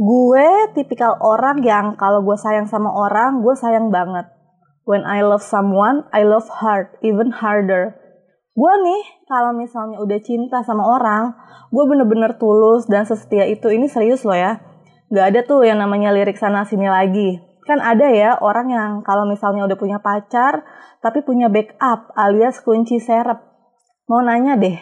Gue tipikal orang yang kalau gue sayang sama orang, gue sayang banget. When I love someone, I love hard, even harder. Gue nih, kalau misalnya udah cinta sama orang, gue bener-bener tulus dan sesetia itu. Ini serius loh ya. Gak ada tuh yang namanya lirik sana sini lagi. Kan ada ya orang yang kalau misalnya udah punya pacar, tapi punya backup alias kunci serep. Mau nanya deh,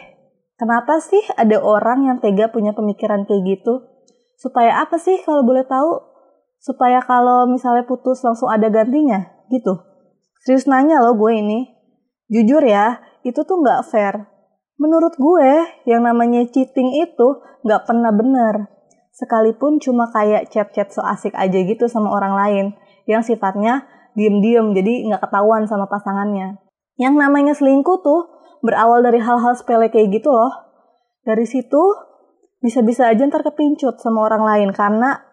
kenapa sih ada orang yang tega punya pemikiran kayak gitu? Supaya apa sih kalau boleh tahu? Supaya kalau misalnya putus langsung ada gantinya gitu. Serius nanya loh gue ini. Jujur ya, itu tuh nggak fair. Menurut gue, yang namanya cheating itu nggak pernah bener. Sekalipun cuma kayak chat-chat so asik aja gitu sama orang lain. Yang sifatnya diem-diem, jadi nggak ketahuan sama pasangannya. Yang namanya selingkuh tuh berawal dari hal-hal sepele kayak gitu loh. Dari situ bisa-bisa aja ntar kepincut sama orang lain karena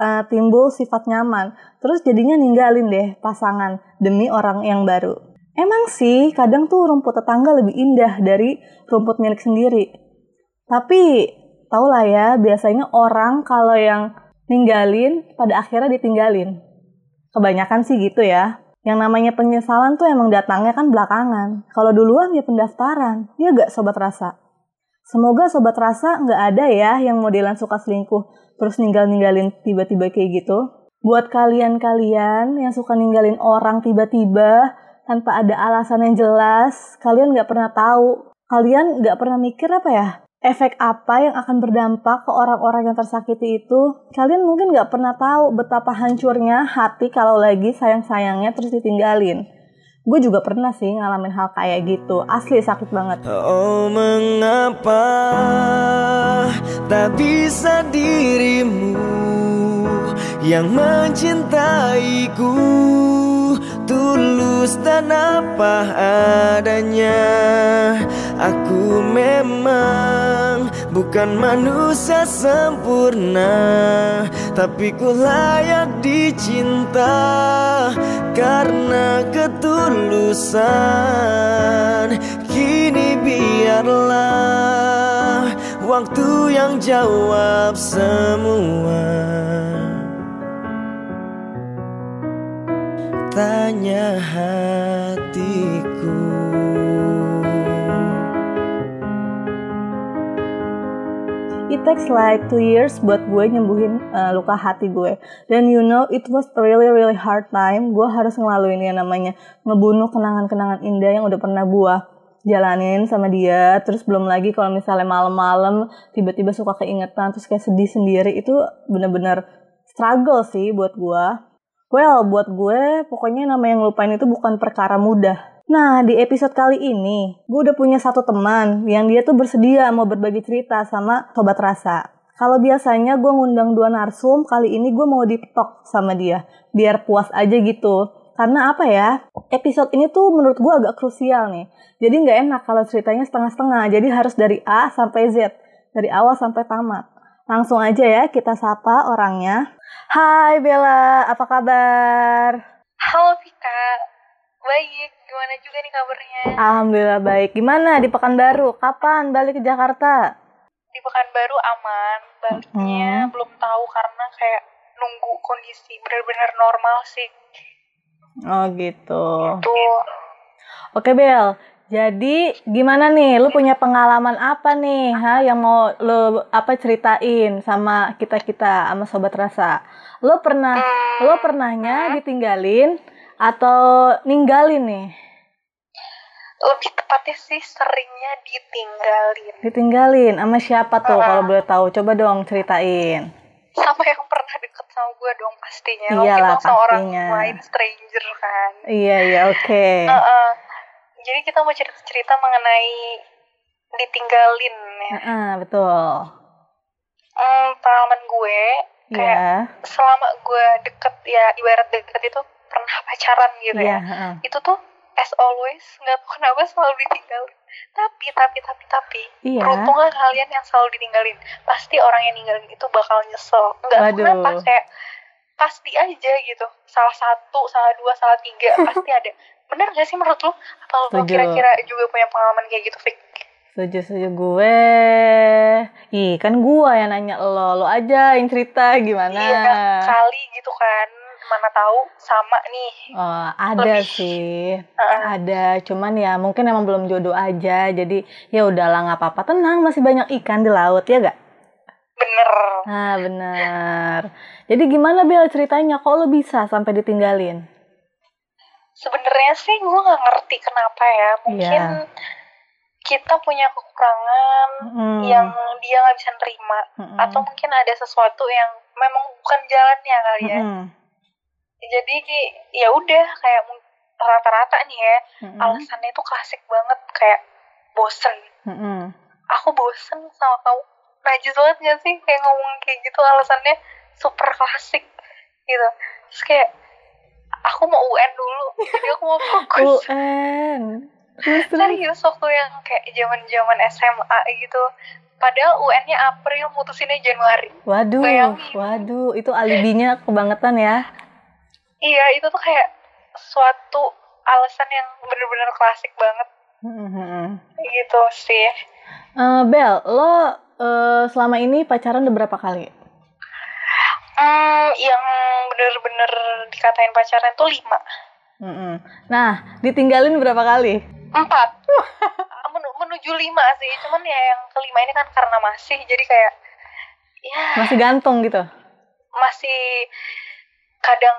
uh, timbul sifat nyaman. Terus jadinya ninggalin deh pasangan demi orang yang baru. Emang sih kadang tuh rumput tetangga lebih indah dari rumput milik sendiri. Tapi tau lah ya biasanya orang kalau yang ninggalin pada akhirnya ditinggalin. Kebanyakan sih gitu ya. Yang namanya penyesalan tuh emang datangnya kan belakangan. Kalau duluan ya pendaftaran. Ya gak sobat rasa? Semoga sobat rasa nggak ada ya yang modelan suka selingkuh terus ninggal-ninggalin tiba-tiba kayak gitu. Buat kalian-kalian yang suka ninggalin orang tiba-tiba tanpa ada alasan yang jelas, kalian nggak pernah tahu. Kalian nggak pernah mikir apa ya? Efek apa yang akan berdampak ke orang-orang yang tersakiti itu? Kalian mungkin nggak pernah tahu betapa hancurnya hati kalau lagi sayang-sayangnya terus ditinggalin gue juga pernah sih ngalamin hal kayak gitu. Asli sakit banget. Oh mengapa tak bisa dirimu yang mencintaiku? Tulus dan apa adanya? Aku memang bukan manusia sempurna tapi ku layak dicinta karena ketulusan. Kini biarlah waktu yang jawab semua. Tanya hatiku It takes like two years buat gue nyembuhin uh, luka hati gue. Dan you know, it was really really hard time. Gue harus ngelaluin yang namanya ngebunuh kenangan-kenangan indah yang udah pernah gue jalanin sama dia. Terus belum lagi kalau misalnya malam-malam tiba-tiba suka keingetan terus kayak sedih sendiri itu bener-bener struggle sih buat gue. Well, buat gue pokoknya nama yang ngelupain itu bukan perkara mudah Nah, di episode kali ini, gue udah punya satu teman yang dia tuh bersedia mau berbagi cerita sama Sobat Rasa. Kalau biasanya gue ngundang dua narsum, kali ini gue mau ditok sama dia. Biar puas aja gitu. Karena apa ya, episode ini tuh menurut gue agak krusial nih. Jadi nggak enak kalau ceritanya setengah-setengah. Jadi harus dari A sampai Z. Dari awal sampai tamat. Langsung aja ya kita sapa orangnya. Hai Bella, apa kabar? Halo Vika, baik gimana juga nih kabarnya? Alhamdulillah baik. Gimana di Pekanbaru? Kapan balik ke Jakarta? Di Pekanbaru aman. Baliknya hmm. belum tahu karena kayak nunggu kondisi benar-benar normal sih. Oh gitu. Gitu. Oke Bel, jadi gimana nih? Lu punya pengalaman apa nih, ha? Yang mau lu apa ceritain sama kita kita, sama sobat rasa? Lu pernah, hmm. lu pernahnya ditinggalin atau ninggalin nih? lebih tepatnya sih seringnya ditinggalin. Ditinggalin sama siapa tuh uh, kalau boleh tahu? Coba dong ceritain. Sama yang pernah deket sama gue dong pastinya. Iyalah pastinya. sama orang lain stranger kan. Iya iya oke. Okay. Uh, uh, jadi kita mau cerita-cerita mengenai ditinggalin ya. Uh, uh, betul. Hmm, pengalaman gue kayak yeah. selama gue deket ya ibarat deket itu pernah pacaran gitu yeah, ya. Uh. Itu tuh as always nggak tahu kenapa selalu ditinggalin tapi tapi tapi tapi iya. beruntunglah kalian yang selalu ditinggalin pasti orang yang ninggalin itu bakal nyesel nggak tahu kenapa kayak pasti aja gitu salah satu salah dua salah tiga pasti ada bener gak sih menurut lo apa lo kira-kira juga punya pengalaman kayak gitu Fik? Setuju, setuju gue. Ih, kan gue yang nanya lo, lo aja yang cerita gimana. Iya, kali gitu kan. Mana tahu sama nih. Oh, ada Lebih. sih. Uh. Ada, cuman ya mungkin emang belum jodoh aja. Jadi ya udahlah nggak apa-apa. Tenang, masih banyak ikan di laut ya gak? Bener. Nah, bener. Jadi gimana Bel ceritanya? Kok lo bisa sampai ditinggalin? Sebenarnya sih gue nggak ngerti kenapa ya. Mungkin yeah kita punya kekurangan hmm. yang dia nggak bisa terima hmm. atau mungkin ada sesuatu yang memang bukan jalannya kali ya hmm. Jadi ya udah kayak rata-rata nih ya hmm. alasannya itu klasik banget kayak bosen. Hmm. aku bosen sama kamu. Najis banget gak sih kayak ngomong kayak gitu alasannya super klasik gitu. Terus kayak aku mau UN dulu jadi aku mau fokus. UN serius waktu yang kayak zaman zaman SMA gitu. Padahal UN-nya April mutusinnya Januari. Waduh Bayangin. waduh itu alibinya kebangetan ya iya itu tuh kayak suatu alasan yang bener-bener klasik banget mm-hmm. gitu sih uh, Bel lo uh, selama ini pacaran udah berapa kali Hmm, yang bener-bener dikatain pacaran tuh lima. Mm-hmm. Nah, ditinggalin berapa kali? empat Men menuju lima sih cuman ya yang kelima ini kan karena masih jadi kayak ya masih gantung gitu masih kadang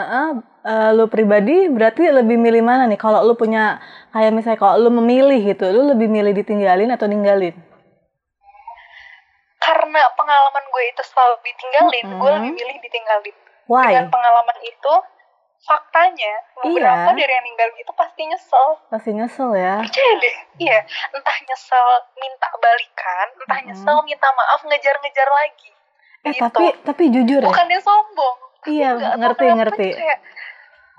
Uh -uh, lu pribadi berarti lebih milih mana nih? Kalau lu punya kayak misalnya kalau lu memilih gitu, lu lebih milih ditinggalin atau ninggalin? Karena pengalaman gue itu selalu ditinggalin, mm -hmm. gue lebih milih ditinggalin. Why? Dengan pengalaman itu, faktanya beberapa iya. dari yang ninggalin itu pasti nyesel pasti nyesel ya percaya deh iya entah nyesel minta balikan entah hmm. nyesel minta maaf ngejar-ngejar lagi eh gitu. tapi tapi jujur bukan ya dia sombong iya ngerti ngerti kayak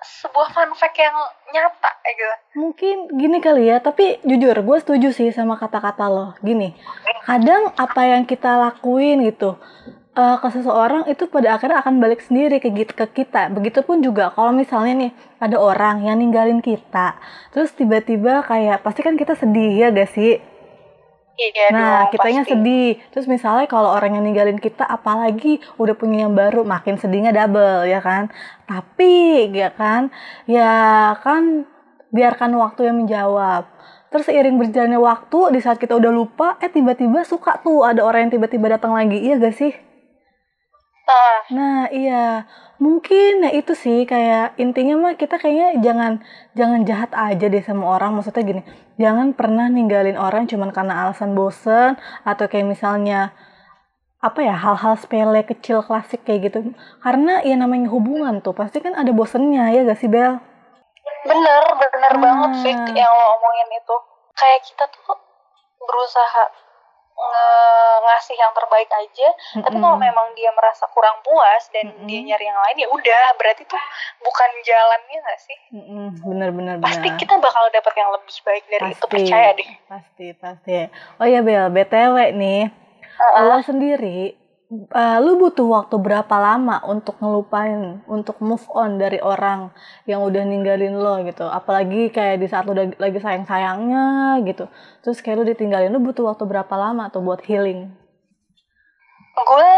sebuah fun fact yang nyata ya gitu. Mungkin gini kali ya, tapi jujur gue setuju sih sama kata-kata lo. Gini, kadang apa yang kita lakuin gitu, uh, ke seseorang itu pada akhirnya akan balik sendiri ke, ke kita. Begitupun juga kalau misalnya nih ada orang yang ninggalin kita, terus tiba-tiba kayak pasti kan kita sedih ya gak sih? Iya, nah, dong, kitanya pasti. sedih. Terus misalnya kalau orang yang ninggalin kita apalagi udah punya yang baru, makin sedihnya double ya kan. Tapi ya kan, ya kan biarkan waktu yang menjawab. Terus seiring berjalannya waktu, di saat kita udah lupa, eh tiba-tiba suka tuh ada orang yang tiba-tiba datang lagi. Iya gak sih? Nah, iya. Mungkin ya itu sih kayak intinya mah kita kayaknya jangan jangan jahat aja deh sama orang. Maksudnya gini, jangan pernah ninggalin orang cuman karena alasan bosen atau kayak misalnya apa ya hal-hal sepele kecil klasik kayak gitu. Karena ya namanya hubungan tuh pasti kan ada bosennya ya gak sih Bel? Bener, bener nah. banget sih yang lo omongin itu. Kayak kita tuh berusaha ngasih yang terbaik aja mm-hmm. tapi kalau memang dia merasa kurang puas dan mm-hmm. dia nyari yang lain ya udah berarti tuh bukan jalannya nggak sih mm-hmm. bener bener pasti bener. kita bakal dapet yang lebih baik dari pasti, itu percaya deh pasti pasti oh ya Bel btw nih uh-uh. lo sendiri uh, lu butuh waktu berapa lama untuk ngelupain, untuk move on dari orang yang udah ninggalin lo gitu. Apalagi kayak di saat lu udah lagi sayang-sayangnya gitu. Terus kayak lu ditinggalin, lu butuh waktu berapa lama tuh buat healing? Gue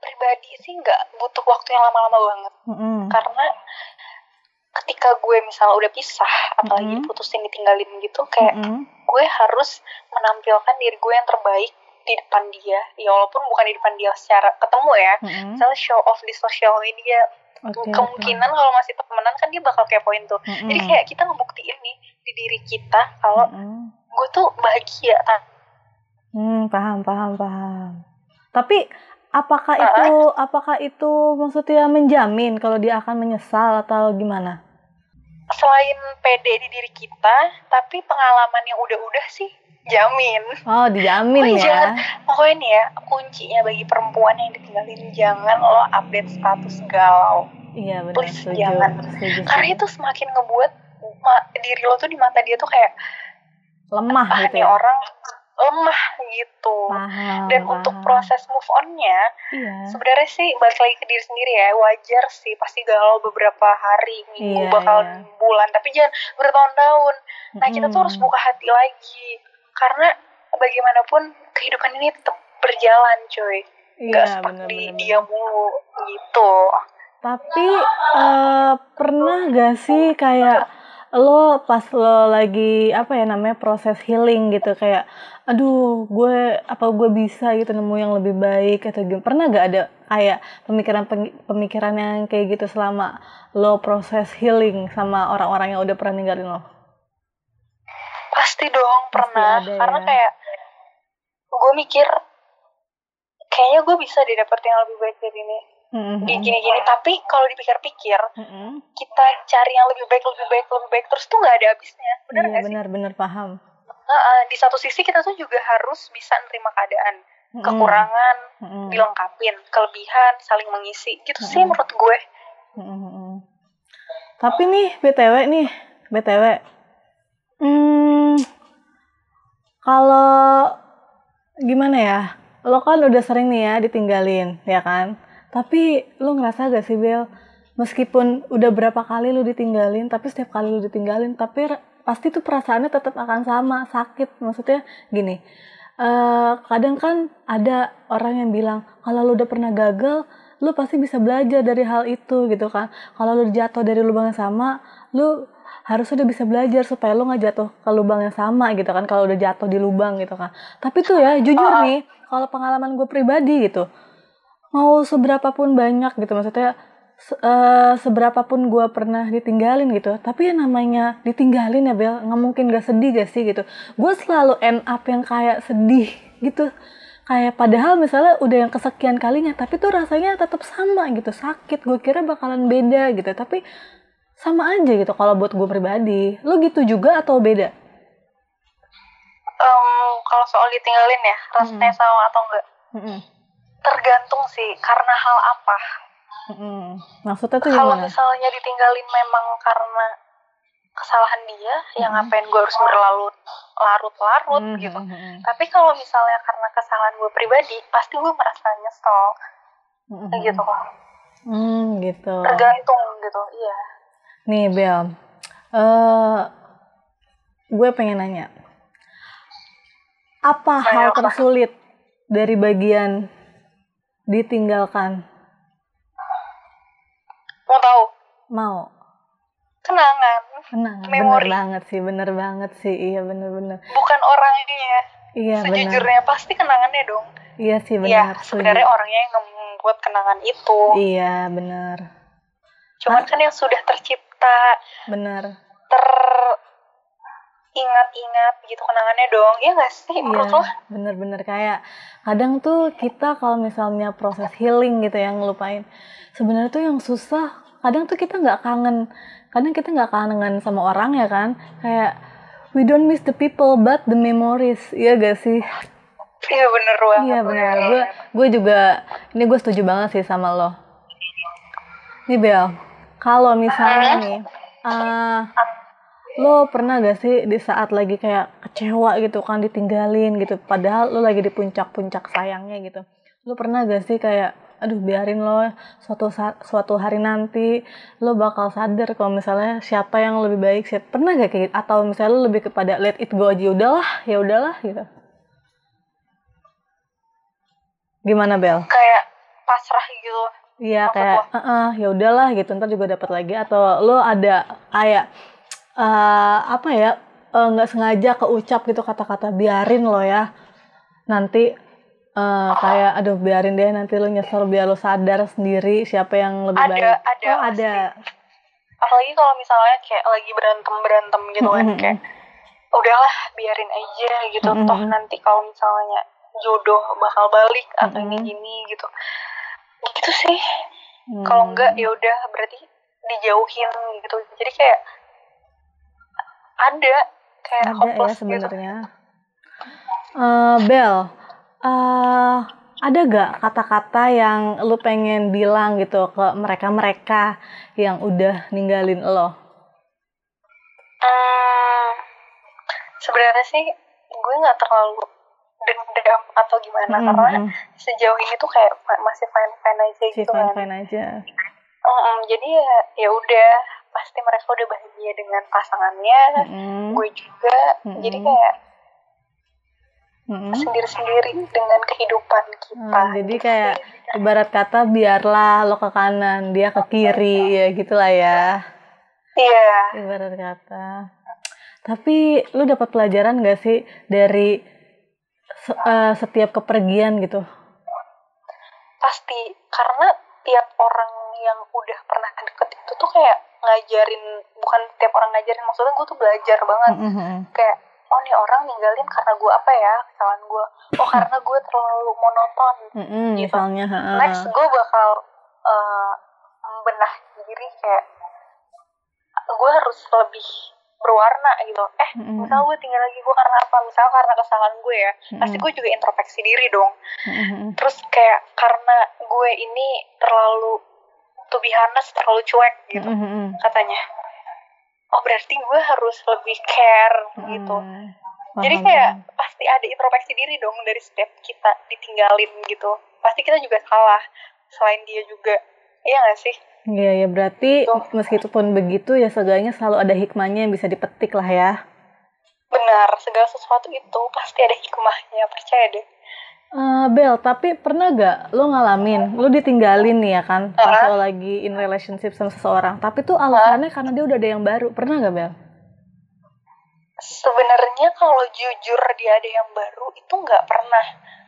pribadi sih nggak butuh waktu yang lama-lama banget. Mm -hmm. Karena ketika gue misalnya udah pisah, apalagi mm -hmm. diputusin ditinggalin gitu, kayak mm -hmm. gue harus menampilkan diri gue yang terbaik di depan dia ya walaupun bukan di depan dia secara ketemu ya mm-hmm. misalnya show off di sosial media okay, kemungkinan okay. kalau masih temenan kan dia bakal kepoin tuh mm-hmm. jadi kayak kita ngebuktiin nih di diri kita kalau mm-hmm. gue tuh bahagia kan hmm paham paham paham tapi apakah uh, itu apakah itu maksudnya menjamin kalau dia akan menyesal atau gimana selain pede di diri kita tapi pengalaman yang udah-udah sih jamin oh dijamin oh, ya. jangan, pokoknya nih ya kuncinya bagi perempuan yang ditinggalin jangan lo update status galau. Iya benar. Please setuju, jangan. Setuju, karena itu semakin ngebuat diri lo tuh di mata dia tuh kayak lemah ah, gitu ya? orang lemah gitu. Paham, dan paham. untuk proses move onnya iya. sebenarnya sih balik lagi ke diri sendiri ya wajar sih pasti galau beberapa hari minggu iya, bakal iya. bulan tapi jangan bertahun-tahun. Nah kita tuh harus buka hati lagi karena bagaimanapun kehidupan ini tetap berjalan cuy. Nggak iya, stuck di bener. dia mulu gitu. Tapi uh, pernah gak sih kayak lo pas lo lagi apa ya namanya proses healing gitu kayak aduh gue apa gue bisa gitu nemu yang lebih baik atau gitu pernah gak ada kayak pemikiran pemikiran yang kayak gitu selama lo proses healing sama orang-orang yang udah pernah ninggalin lo pasti dong pernah ada, karena ya. kayak gue mikir kayaknya gue bisa didapetin yang lebih baik dari ini mm-hmm. gini-gini tapi kalau dipikir-pikir mm-hmm. kita cari yang lebih baik lebih baik lebih baik terus tuh nggak ada habisnya benar iya, benar benar paham uh, di satu sisi kita tuh juga harus bisa nerima keadaan mm-hmm. kekurangan mm-hmm. dilengkapin kelebihan saling mengisi gitu mm-hmm. sih menurut gue mm-hmm. tapi nih btw nih btw hmm, kalau gimana ya lo kan udah sering nih ya ditinggalin ya kan tapi lu ngerasa gak sih Bel, meskipun udah berapa kali lu ditinggalin, tapi setiap kali lu ditinggalin, tapi pasti tuh perasaannya tetap akan sama, sakit. Maksudnya gini, uh, kadang kan ada orang yang bilang, kalau lu udah pernah gagal, lu pasti bisa belajar dari hal itu gitu kan. Kalau lu jatuh dari lubang yang sama, lu harus udah bisa belajar supaya lu nggak jatuh ke lubang yang sama gitu kan kalau udah jatuh di lubang gitu kan. Tapi tuh ya jujur nih kalau pengalaman gue pribadi gitu mau seberapa pun banyak gitu maksudnya se uh, seberapa pun gue pernah ditinggalin gitu tapi yang namanya ditinggalin ya Bel nggak mungkin gak sedih gak sih gitu. Gue selalu end up yang kayak sedih gitu. Kayak padahal misalnya udah yang kesekian kalinya tapi tuh rasanya tetap sama gitu sakit gue kira bakalan beda gitu. Tapi sama aja gitu kalau buat gue pribadi. Lo gitu juga atau beda? Um, kalau soal ditinggalin ya rasanya hmm. sama atau enggak? Hmm tergantung sih karena hal apa. Hmm. maksudnya tuh kalau misalnya ditinggalin memang karena kesalahan dia hmm. yang ngapain gue harus berlalu larut-larut hmm. gitu tapi kalau misalnya karena kesalahan gue pribadi pasti gue merasa nyesel. Hmm. gitu. Kok hmm, gitu. Tergantung gitu iya nih Bel uh, gue pengen nanya apa Kayak hal tersulit dari bagian ditinggalkan? Mau tahu? Mau. Kenangan. Kenangan. Memori. Bener banget sih, bener banget sih. Iya bener-bener. Bukan orangnya. Iya Sejujurnya bener. pasti kenangannya dong. Iya sih benar. Iya, sebenarnya orangnya yang membuat kenangan itu. Iya benar. Cuman kan yang sudah tercipta. Benar. Ter ingat-ingat gitu kenangannya dong ya gak sih menurut iya, bener-bener. Kayak kadang tuh kita kalau misalnya proses healing gitu yang ngelupain sebenarnya tuh yang susah kadang tuh kita nggak kangen kadang kita nggak kangen sama orang ya kan? Kayak we don't miss the people but the memories iya gak sih? Iya bener banget iya bener. gue gue juga ini gue setuju banget sih sama lo. Nih Bel kalau misalnya nih uh, lo pernah gak sih di saat lagi kayak kecewa gitu kan ditinggalin gitu padahal lo lagi di puncak-puncak sayangnya gitu. Lo pernah gak sih kayak aduh biarin lo suatu suatu hari nanti lo bakal sadar kalau misalnya siapa yang lebih baik sih. Pernah gak kayak gitu? atau misalnya lo lebih kepada let it go aja udahlah ya udahlah gitu. Gimana Bel? Kayak pasrah gitu iya kayak uh -uh, ya udahlah gitu ntar juga dapat lagi. Atau lo ada kayak uh, apa ya eh, nggak uh, sengaja keucap gitu kata-kata biarin lo ya nanti uh, kayak aduh biarin deh nanti lo nyesel biar lo sadar sendiri siapa yang lebih ada, baik. ada oh, ada. Apalagi kalau misalnya kayak lagi berantem berantem gitu kan kayak udahlah biarin aja gitu. Toh nanti kalau misalnya jodoh bakal balik atau ini gini gitu gitu sih hmm. kalau enggak ya udah berarti dijauhin gitu jadi kayak ada kayak ada ya gitu. sebenarnya gitu. uh, Bel uh, ada gak kata-kata yang lu pengen bilang gitu ke mereka-mereka yang udah ninggalin lo? Hmm, sebenarnya sih gue nggak terlalu dendam atau gimana mm -hmm. karena sejauh ini tuh kayak masih fine fine aja gitu fine kan. fine aja. Mm -hmm, jadi ya ya udah pasti mereka udah bahagia dengan pasangannya, mm -hmm. gue juga. Mm -hmm. Jadi kayak sendiri-sendiri dengan kehidupan kita. Hmm, jadi kayak ibarat kata biarlah lo ke kanan, dia ke kiri ya gitulah ya. Iya. Ibarat kata. Tapi lu dapat pelajaran gak sih dari uh, setiap kepergian gitu? Pasti, karena tiap orang yang udah pernah deket itu tuh kayak ngajarin, bukan tiap orang ngajarin, maksudnya gue tuh belajar banget. Mm -hmm. Kayak oh nih orang ninggalin karena gue apa ya kesalahan gue oh karena gue terlalu monoton mm-hmm, gitu misalnya, uh. next gue bakal uh, membenah diri kayak gue harus lebih berwarna gitu eh mm-hmm. misal gue tinggal lagi gue karena apa misal karena kesalahan gue ya mm-hmm. pasti gue juga introspeksi diri dong mm-hmm. terus kayak karena gue ini terlalu to be honest terlalu cuek gitu mm-hmm. katanya oh berarti gue harus lebih care hmm. gitu jadi kayak pasti ada introspeksi diri dong dari setiap kita ditinggalin gitu pasti kita juga salah selain dia juga iya gak sih Iya ya berarti gitu. meskipun begitu ya seenggaknya selalu ada hikmahnya yang bisa dipetik lah ya. Benar, segala sesuatu itu pasti ada hikmahnya, percaya deh. Uh, Bel, tapi pernah gak lo ngalamin, lo ditinggalin nih ya kan, uh -huh. pas lo lagi in relationship sama seseorang, tapi tuh alasannya uh -huh. karena dia udah ada yang baru, pernah gak Bel? Sebenarnya kalau jujur dia ada yang baru itu nggak pernah,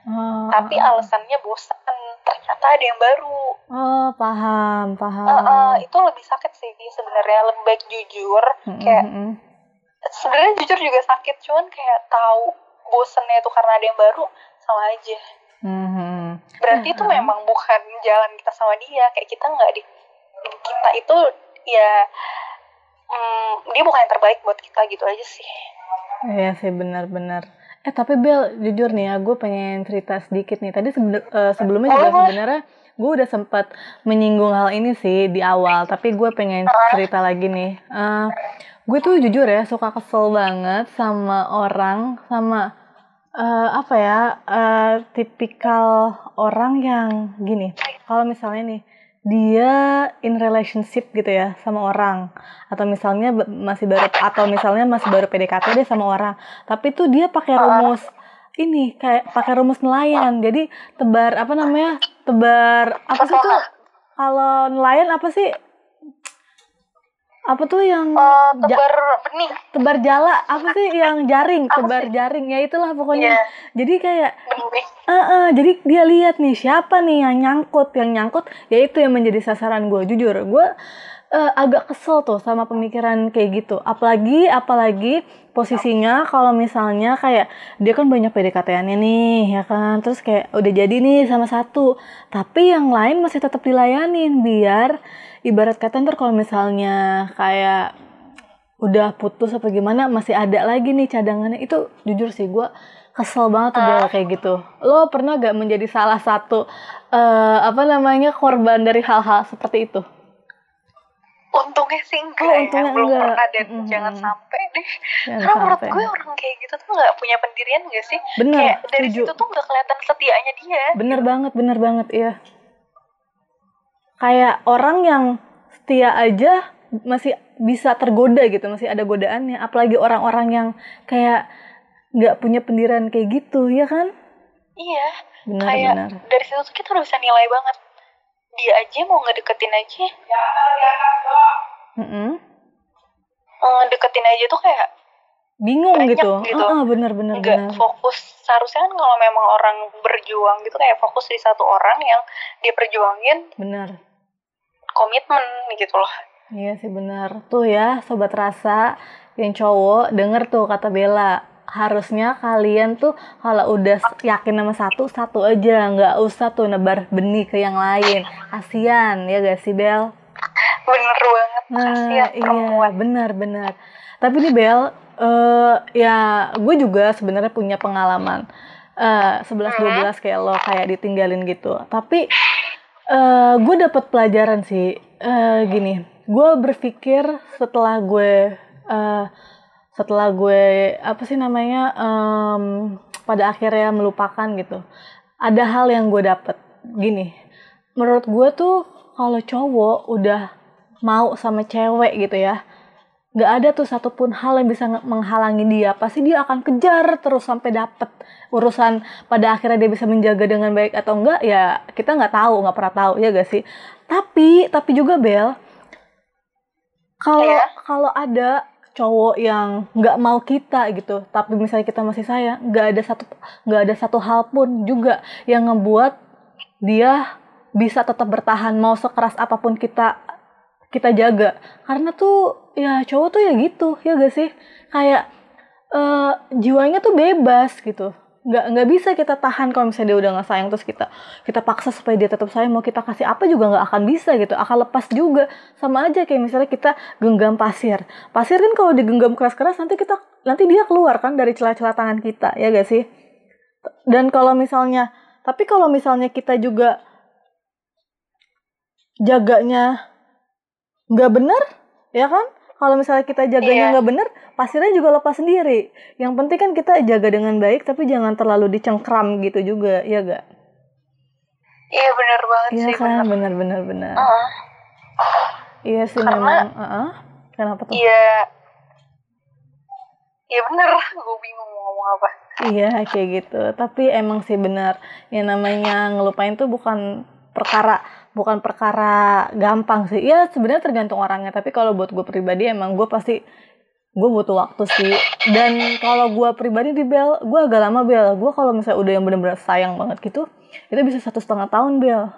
uh, tapi alasannya bosan, ternyata ada yang baru. Oh paham, paham. Uh, uh, itu lebih sakit sih sebenarnya, lebih baik jujur, mm -hmm. kayak sebenarnya jujur juga sakit, cuman kayak tahu bosannya itu karena ada yang baru sama aja mm-hmm. berarti itu mm-hmm. memang bukan jalan kita sama dia kayak kita nggak di kita itu ya mm, dia bukan yang terbaik buat kita gitu aja sih Iya sih benar-benar. Eh tapi Bel jujur nih ya gue pengen cerita sedikit nih. Tadi sebe uh, sebelumnya juga sebenarnya gue udah sempat menyinggung hal ini sih di awal. Tapi gue pengen cerita lagi nih. Uh, gue tuh jujur ya suka kesel banget sama orang sama uh, apa ya uh, tipikal orang yang gini kalau misalnya nih dia in relationship gitu ya sama orang. Atau misalnya masih baru atau misalnya masih baru PDKT deh sama orang. Tapi tuh dia pakai rumus ini kayak pakai rumus nelayan. Jadi tebar apa namanya tebar apa sih tuh? Kalau nelayan apa sih apa tuh yang uh, tebar benih tebar jala? Apa sih yang jaring? Apa tebar sih? jaring. Ya itulah pokoknya. Yeah. jadi kayak uh, uh, jadi dia lihat nih siapa nih yang nyangkut. Yang nyangkut ya itu yang menjadi sasaran gue jujur gue uh, agak kesel tuh sama pemikiran kayak gitu. Apalagi apalagi posisinya kalau misalnya kayak dia kan banyak PDKT-annya nih ya kan? Terus kayak udah jadi nih sama satu. Tapi yang lain masih tetap dilayanin biar ibarat kata ntar kalau misalnya kayak udah putus apa gimana masih ada lagi nih cadangannya. Itu jujur sih gue kesel banget tuh uh. kayak gitu. Lo pernah gak menjadi salah satu uh, apa namanya korban dari hal-hal seperti itu untungnya sih enggak oh, untungnya ya belum enggak. pernah dan mm -hmm. jangan sampai deh. Jangan karena menurut gue orang kayak gitu tuh nggak punya pendirian gak sih? Bener kayak dari tujuh. situ tuh nggak kelihatan setianya dia bener banget bener banget iya. Kayak orang yang setia aja masih bisa tergoda gitu masih ada godaannya. Apalagi orang-orang yang kayak nggak punya pendirian kayak gitu ya kan? Iya. Benar, kayak benar. dari situ tuh kita udah bisa nilai banget dia aja mau ngedeketin aja. Mm -hmm. ngedeketin aja tuh kayak bingung Banyak gitu, gitu. Uh, uh, bener bener nggak bener. fokus. Seharusnya kan kalau memang orang berjuang gitu kayak fokus di satu orang yang dia perjuangin bener. komitmen gitu loh. Iya sih benar tuh ya sobat rasa yang cowok denger tuh kata Bella harusnya kalian tuh kalau udah yakin sama satu satu aja. Nggak usah tuh nebar benih ke yang lain. Kasian ya gak sih Bel? Bener banget. Nah iya benar benar tapi nih Bel uh, ya gue juga sebenarnya punya pengalaman uh, 11 12 kayak lo kayak ditinggalin gitu. Tapi uh, gue dapet pelajaran sih. Uh, gini gue berpikir setelah gue uh, setelah gue apa sih namanya um, pada akhirnya melupakan gitu ada hal yang gue dapet. Gini menurut gue tuh kalau cowok udah mau sama cewek gitu ya nggak ada tuh satupun hal yang bisa menghalangi dia. Pasti dia akan kejar terus sampai dapet urusan pada akhirnya dia bisa menjaga dengan baik atau enggak ya kita nggak tahu nggak pernah tahu ya gak sih? Tapi tapi juga Bel kalau yeah. kalau ada cowok yang nggak mau kita gitu. Tapi misalnya kita masih sayang nggak ada satu nggak ada satu hal pun juga yang ngebuat dia bisa tetap bertahan mau sekeras apa pun kita kita jaga. Karena tuh ya cowok tuh ya gitu ya gak sih? Kayak uh, jiwanya tuh bebas gitu nggak nggak bisa kita tahan kalau misalnya dia udah nggak sayang terus kita kita paksa supaya dia tetap sayang mau kita kasih apa juga nggak akan bisa gitu. Akan lepas juga. Sama aja kayak misalnya kita genggam pasir. Pasir kan kalau digenggam keras-keras nanti kita nanti dia keluar kan dari celah-celah tangan kita ya gak sih? Dan kalau misalnya tapi kalau misalnya kita juga jaganya nggak benar ya kan kalau misalnya kita jaganya iya. nggak iya. benar pasirnya juga lepas sendiri. Yang penting kan kita jaga dengan baik tapi jangan terlalu dicengkram gitu juga ya gak iya benar banget iya sih kan? benar uh -uh. iya sih Karena, memang. Uh -uh. kenapa tuh? Iya. Iya benar gue bingung mau ngomong apa. Iya kayak gitu. Tapi emang sih benar yang namanya ngelupain tuh bukan perkara bukan perkara gampang sih. Ya sebenarnya tergantung orangnya tapi kalau buat gue pribadi emang gue pasti gue butuh waktu sih. Dan kalau gue pribadi di bel gue agak lama bel. Gue kalau misalnya udah yang bener-bener sayang banget gitu itu bisa satu setengah tahun bel.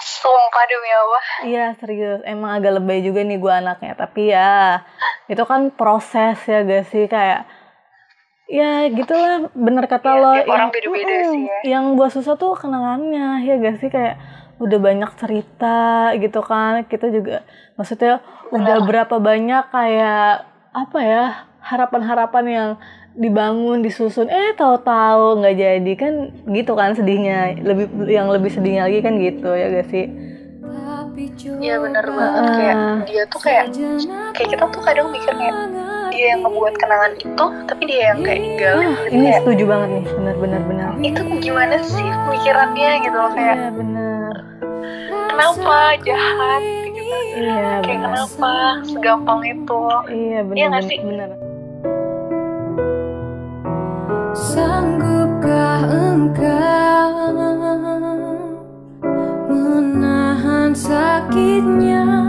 Sumpah demi Allah. Iya serius. Emang agak lebay juga nih gue anaknya. Tapi ya itu kan proses ya gak sih? Kayak ya gitulah bener kata ya, lo. yang, beda -beda hmm, sih ya. yang buat susah tuh kenangannya ya gak sih? Kayak udah banyak cerita gitu kan. Kita juga maksudnya udah berapa banyak kayak apa ya harapan-harapan yang dibangun disusun. Eh tahu-tahu nggak jadi kan gitu kan sedihnya. Lebih yang lebih sedihnya lagi kan gitu ya gak sih? Iya benar banget. Uh, kayak dia tuh kayak kayak kita tuh kadang mikir kayak dia yang membuat kenangan itu tapi dia yang kayak tinggal uh, gitu, ini kayak, setuju banget nih. Benar benar itu gimana sih pemikirannya gitu loh kayak iya, benar kenapa jahat? Gitu iya, kayak bener. kenapa? Segampang itu. Iya benar iya benar, benar sanggupkah engkau menahan sakitnya